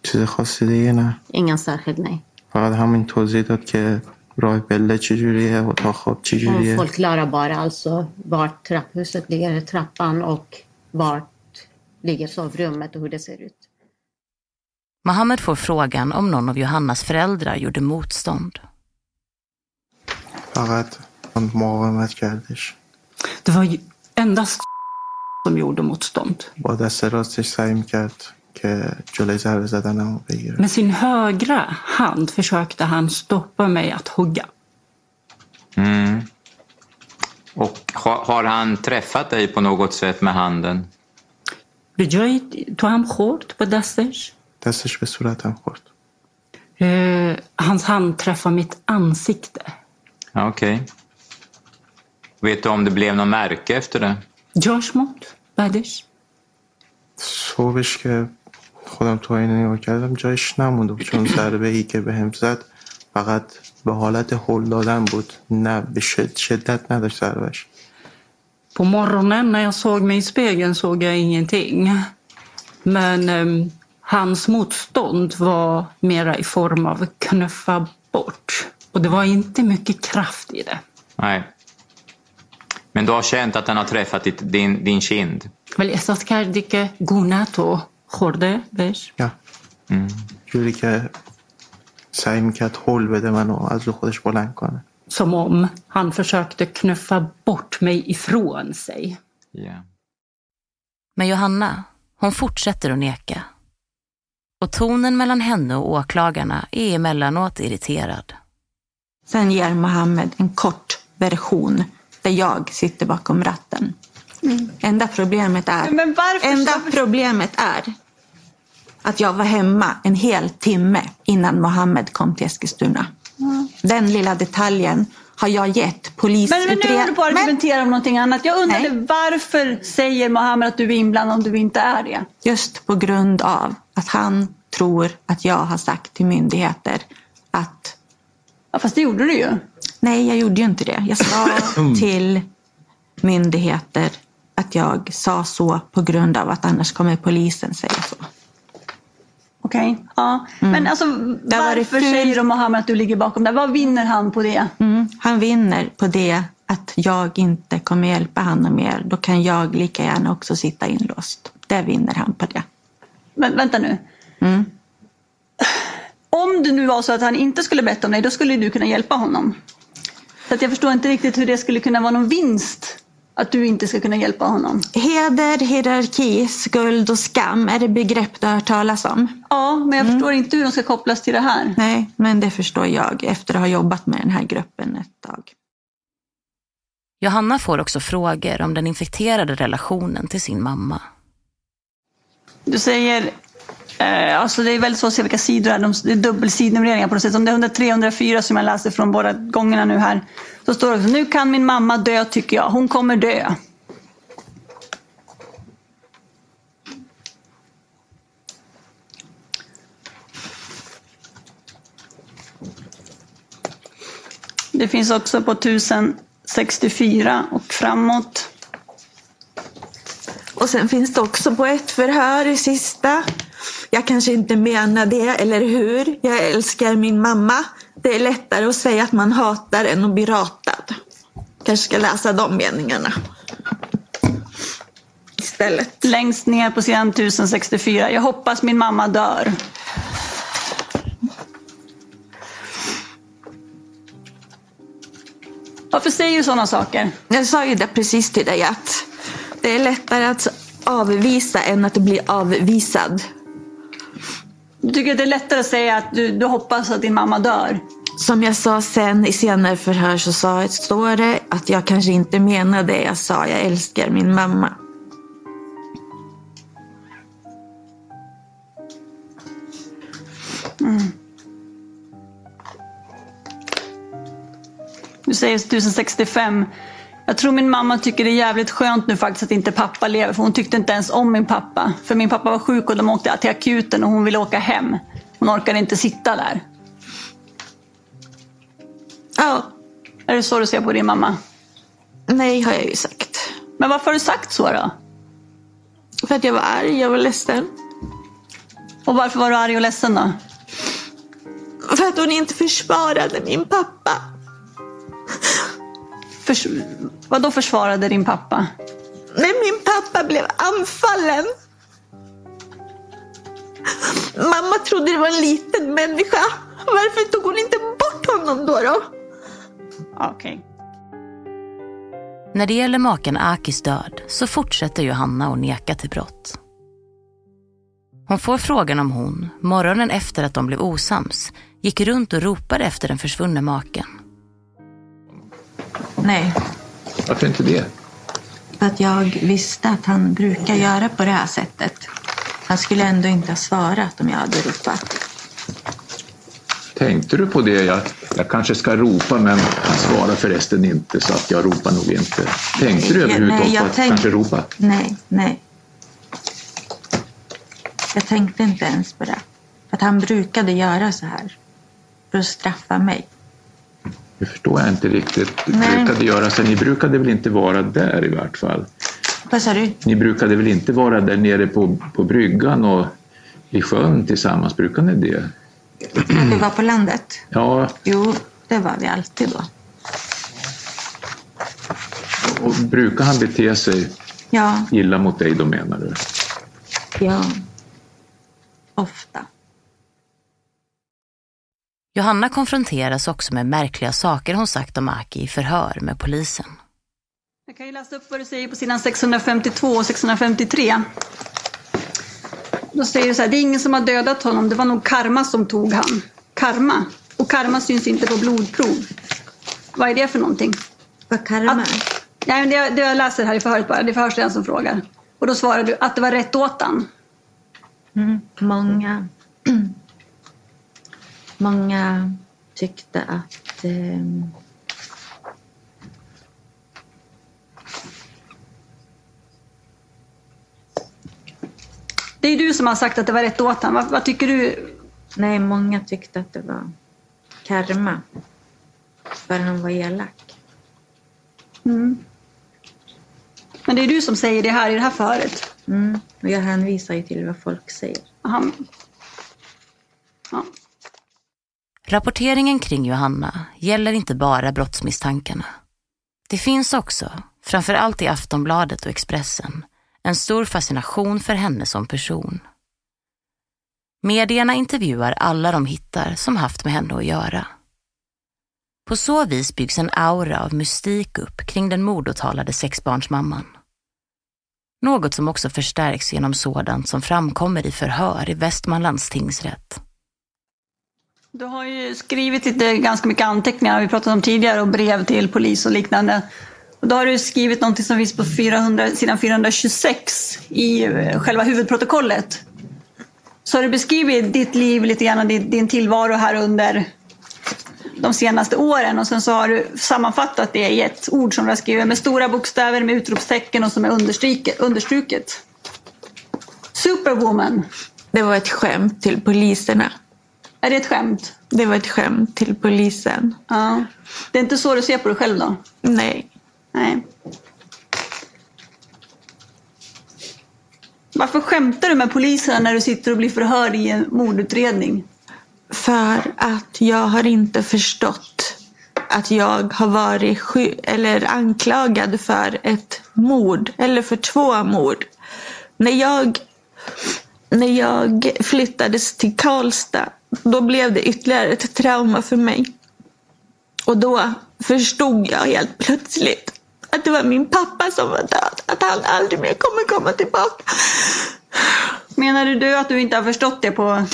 چیز خاصی دیگه نه Ingen särskild nej. فقط همین توضیح داد که راه پله چجوریه اتاق خواب Hon چجوریه förklarar bara alltså vart trapphuset ligger, trappan och vart ligger sovrummet och hur det ser ut. Mohammed får frågan om någon av Johannas föräldrar gjorde motstånd. فقط مقاومت کردش Det var ju endast som gjorde motstånd. با دست راستش سعی میکرد که جلوی ضربه زدنمو بگیره Med sin högra hand försökte han stoppa mig att hugga. Mm. Och har, har han träffat dig på något sätt med handen? به جای تو هم خورد با دستش دستش به صورتم خورد eh, hans hand träffade mitt ansikte. Ja, Okej. Vet du om det blev något märke efter det? جاش موند بعدش صبحش که خودم تو آینه نگاه کردم جایش نموند بود چون ضربه ای که به هم زد فقط به حالت هل دادن بود نه به شد- شدت نداشت ضربش På morgonen när jag såg mig i spegeln såg jag ingenting. Men ehm, hans motstånd var mera i form av knuffa bort. Och det var inte mycket kraft i det. Nej. Men du har känt att han har träffat ditt, din, din kind? ولی احساس کردی که گونه تو خورده بهش Ja. Mm. جوری که سعی میکرد هول بده منو از رو خودش بلند کنه Som om han försökte knuffa bort mig ifrån sig. Yeah. Men Johanna, hon fortsätter att neka. Och tonen mellan henne och åklagarna är emellanåt irriterad. Sen ger Mohammed en kort version där jag sitter bakom ratten. Enda problemet är, Men varför enda så- problemet är att jag var hemma en hel timme innan Mohammed kom till Eskilstuna. Den lilla detaljen har jag gett Men, polisutredaren. men nu håller du på att argumentera om någonting annat. Jag undrade varför säger Mohammed att du är inblandad om du inte är det? Just på grund av att han tror att jag har sagt till myndigheter att... Ja, fast det gjorde du ju. Nej, jag gjorde ju inte det. Jag sa till myndigheter att jag sa så på grund av att annars kommer polisen säga så. Okej, ja. Men alltså Mm. Har varit varför säger då Mohammed att du ligger bakom det? Vad vinner han på det? Mm. Han vinner på det att jag inte kommer hjälpa honom mer. Då kan jag lika gärna också sitta inlåst. Det vinner han på det. Men vänta nu. Mm. Om det nu var så att han inte skulle berätta om dig, då skulle du kunna hjälpa honom. Så att jag förstår inte riktigt hur det skulle kunna vara någon vinst att du inte ska kunna hjälpa honom. Heder, hierarki, skuld och skam är det begrepp du har hört talas om. Ja, men jag förstår inte hur de ska kopplas till det här. Nej, men det förstår jag efter att ha jobbat med den här gruppen ett tag. Johanna får också frågor om den infekterade relationen till sin mamma. Du säger, eh, alltså det är väldigt svårt att se vilka sidor det är. De, det är dubbelsidnumreringar på något sätt. Om det är 103-104 som jag läser från båda gångerna nu här. Så står det också, nu kan min mamma dö tycker jag. Hon kommer dö. Det finns också på 1064 och framåt. Och sen finns det också på ett förhör i sista. Jag kanske inte menar det, eller hur? Jag älskar min mamma. Det är lättare att säga att man hatar än att bli ratad. Kanske ska läsa de meningarna. Istället. Längst ner på sidan 1064. Jag hoppas min mamma dör. Varför säger du sådana saker? Jag sa ju det precis till dig att det är lättare att avvisa än att bli avvisad. Du tycker att det är lättare att säga att du, du hoppas att din mamma dör? Som jag sa sen i senare förhör så sa, står det att jag kanske inte menade det jag sa. Jag älskar min mamma. Mm. Du säger 1065. Jag tror min mamma tycker det är jävligt skönt nu faktiskt att inte pappa lever. För hon tyckte inte ens om min pappa. För min pappa var sjuk och de åkte till akuten och hon ville åka hem. Hon orkade inte sitta där. Ja. Är det så du ser på din mamma? Nej, har jag ju sagt. Men varför har du sagt så då? För att jag var arg, jag var ledsen. Och varför var du arg och ledsen då? För att hon inte försvarade min pappa. Förs vad då försvarade din pappa? När min pappa blev anfallen. Mamma trodde det var en liten människa. Varför tog hon inte bort honom då? då? Okej. När det gäller maken Akis död så fortsätter Johanna att neka till brott. Hon får frågan om hon, morgonen efter att de blev osams, gick runt och ropade efter den försvunne maken. Nej, Varför inte det? för att jag visste att han brukar göra på det här sättet. Han skulle ändå inte ha svarat om jag hade ropat. Tänkte du på det? Jag, jag kanske ska ropa men han svarar förresten inte så att jag ropar nog inte. Tänkte du överhuvudtaget på att tänk- kanske ropa? Nej, nej. Jag tänkte inte ens på det. För att han brukade göra så här. För att straffa mig. Det förstår jag inte riktigt. Nej. brukade göra så. Ni brukade väl inte vara där i vart fall? Vad sa du? Ni brukade väl inte vara där nere på, på bryggan och i sjön tillsammans? Brukade ni det? När vi var på landet? Ja, Jo, det var vi alltid då. och brukar han bete sig Ja, illa mot dig då menar du? ja. Ofta. Johanna konfronteras också med märkliga saker hon sagt om Aki i förhör med polisen. Jag kan ju läsa upp vad du säger på sidan 652 och 653. Då säger du så här, det är ingen som har dödat honom, det var nog karma som tog han. Karma? Och karma syns inte på blodprov. Vad är det för någonting? Vad karma är? Nej, men det, det jag läser här i förhöret bara, det är förhörsledaren som frågar. Och då svarar du att det var rätt åt han. Mm, många, många tyckte att eh, Det är du som har sagt att det var rätt åt honom. Vad, vad tycker du? Nej, många tyckte att det var karma. För han var elak. Mm. Men det är du som säger det här i det här förhöret? Mm. Och jag hänvisar ju till vad folk säger. Aha. Ja. Rapporteringen kring Johanna gäller inte bara brottsmisstankarna. Det finns också, framför allt i Aftonbladet och Expressen, en stor fascination för henne som person. Medierna intervjuar alla de hittar som haft med henne att göra. På så vis byggs en aura av mystik upp kring den mordåtalade sexbarnsmamman. Något som också förstärks genom sådant som framkommer i förhör i Västmanlands tingsrätt. Du har ju skrivit lite, ganska mycket anteckningar, vi pratat om tidigare, och brev till polis och liknande. Och då har du skrivit någonting som finns på 400, sidan 426 i eh, själva huvudprotokollet. Så har du beskrivit ditt liv lite grann och din, din tillvaro här under de senaste åren och sen så har du sammanfattat det i ett ord som du har skrivit med stora bokstäver med utropstecken och som är understruket. Superwoman. Det var ett skämt till poliserna. Är det ett skämt? Det var ett skämt till polisen. Ja. Det är inte så du ser på dig själv då? Nej. Nej. Varför skämtar du med polisen när du sitter och blir förhörd i en mordutredning? För att jag har inte förstått att jag har varit sky- eller anklagad för ett mord eller för två mord. När jag, när jag flyttades till Karlstad då blev det ytterligare ett trauma för mig. Och då förstod jag helt plötsligt att det var min pappa som var död. Att han aldrig mer kommer komma tillbaka. Menar du att du inte har förstått det på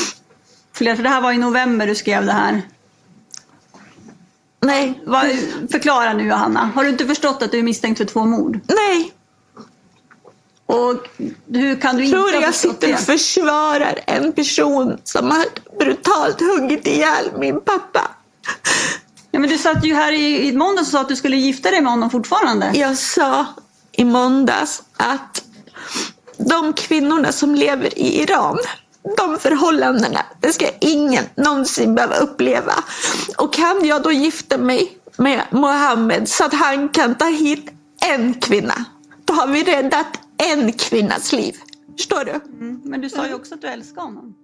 flera... För det här var i november du skrev det här. Nej. Förklara nu Johanna. Har du inte förstått att du är misstänkt för två mord? Nej. Och hur kan du inte Tror jag sitter och försvarar en person som har brutalt huggit ihjäl min pappa. Ja, men du satt ju här i, i måndags och sa att du skulle gifta dig med honom fortfarande. Jag sa i måndags att de kvinnorna som lever i Iran, de förhållandena, det ska ingen någonsin behöva uppleva. Och kan jag då gifta mig med Mohammed så att han kan ta hit en kvinna, då har vi räddat en kvinnas liv. Förstår du? Mm, men du sa ju också att du älskar honom.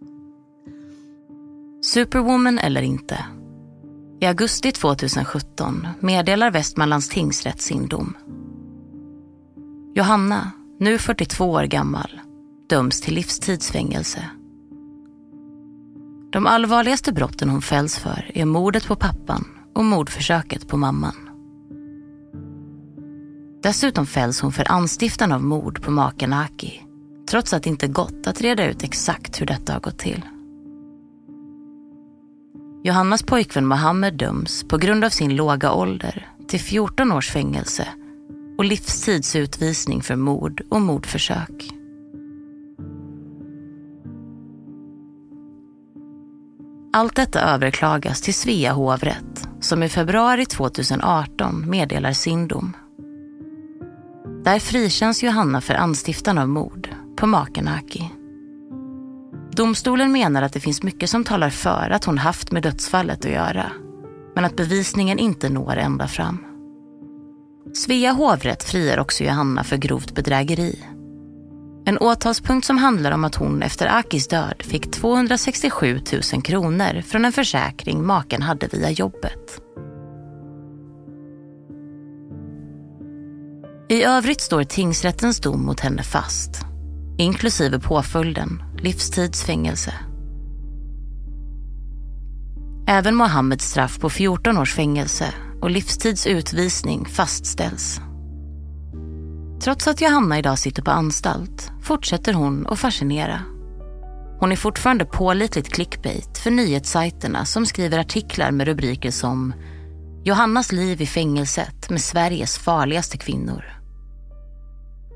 Superwoman eller inte. I augusti 2017 meddelar Västmanlands tingsrätt sin dom. Johanna, nu 42 år gammal, döms till livstidsfängelse. De allvarligaste brotten hon fälls för är mordet på pappan och mordförsöket på mamman. Dessutom fälls hon för anstiftan av mord på maken Aki, trots att det inte gått att reda ut exakt hur detta har gått till. Johannas pojkvän Mohammed döms på grund av sin låga ålder till 14 års fängelse och livstidsutvisning för mord och mordförsök. Allt detta överklagas till Svea hovrätt som i februari 2018 meddelar sin dom. Där frikänns Johanna för anstiftan av mord på maken Aki. Domstolen menar att det finns mycket som talar för att hon haft med dödsfallet att göra, men att bevisningen inte når ända fram. Svea hovrätt friar också Johanna för grovt bedrägeri. En åtalspunkt som handlar om att hon efter Akis död fick 267 000 kronor från en försäkring maken hade via jobbet. I övrigt står tingsrättens dom mot henne fast, inklusive påföljden livstidsfängelse. Även Mohammeds straff på 14 års fängelse och livstids utvisning fastställs. Trots att Johanna idag sitter på anstalt fortsätter hon att fascinera. Hon är fortfarande pålitligt clickbait för nyhetssajterna som skriver artiklar med rubriker som Johannas liv i fängelset med Sveriges farligaste kvinnor.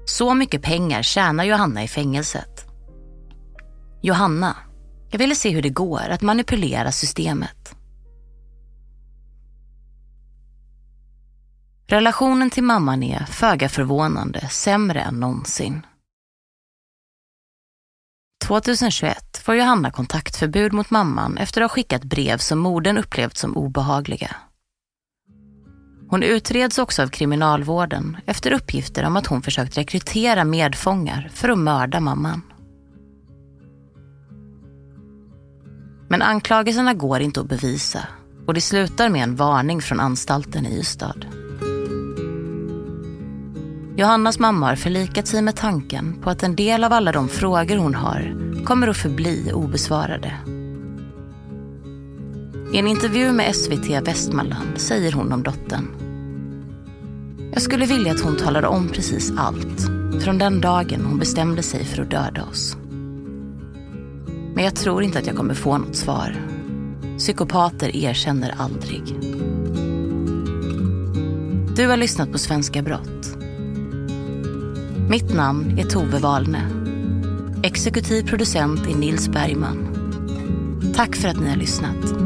Så mycket pengar tjänar Johanna i fängelset. Johanna, jag ville se hur det går att manipulera systemet. Relationen till mamman är, föga förvånande, sämre än någonsin. 2021 får Johanna kontaktförbud mot mamman efter att ha skickat brev som modern upplevt som obehagliga. Hon utreds också av kriminalvården efter uppgifter om att hon försökt rekrytera medfångar för att mörda mamman. Men anklagelserna går inte att bevisa och det slutar med en varning från anstalten i Ystad. Johannas mamma har förlikat sig med tanken på att en del av alla de frågor hon har kommer att förbli obesvarade. I en intervju med SVT Västmanland säger hon om dottern. Jag skulle vilja att hon talade om precis allt från den dagen hon bestämde sig för att döda oss. Men jag tror inte att jag kommer få något svar. Psykopater erkänner aldrig. Du har lyssnat på Svenska Brott. Mitt namn är Tove Wahlne. Exekutiv producent är Nils Bergman. Tack för att ni har lyssnat.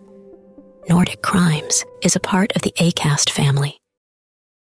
Nordic Crimes is a part of the ACAST family.